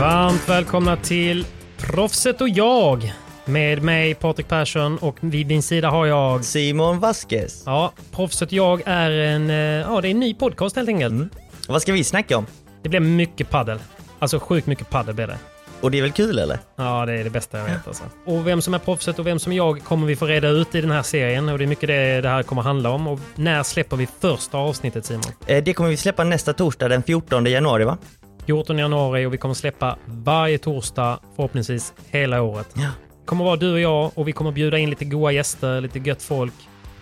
Varmt välkomna till Proffset och jag. Med mig Patrik Persson och vid min sida har jag... Simon Vasquez. Ja, Proffset och jag är en... eh, Ja, det är en ny podcast helt enkelt. Vad ska vi snacka om? Det blir mycket paddel. Alltså sjukt mycket paddel blir det. Och det är väl kul eller? Ja, det är det bästa jag vet alltså. Och vem som är proffset och vem som är jag kommer vi få reda ut i den här serien. Och det är mycket det det här kommer handla om. Och när släpper vi första avsnittet Simon? Eh, Det kommer vi släppa nästa torsdag den 14 januari va? 14 januari och vi kommer släppa varje torsdag förhoppningsvis hela året. Ja. Det kommer vara du och jag och vi kommer bjuda in lite goa gäster, lite gött folk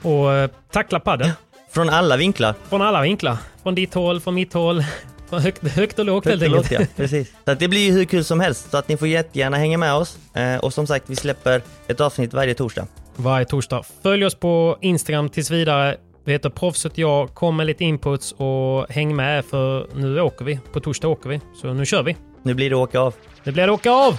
och eh, tackla padel. Från alla vinklar. Från alla vinklar. Från ditt håll, från mitt håll. Högt, högt och lågt Högt helt enkelt. ja. Precis. Så att det blir ju hur kul som helst. Så att ni får jättegärna hänga med oss. Eh, Och som sagt, vi släpper ett avsnitt varje torsdag. Varje torsdag. Följ oss på Instagram tills vidare. Vi heter Proffset jag. Kom med lite inputs och häng med för nu åker vi. På torsdag åker vi. Så nu kör vi. Nu blir det åka av. Nu blir det åka av!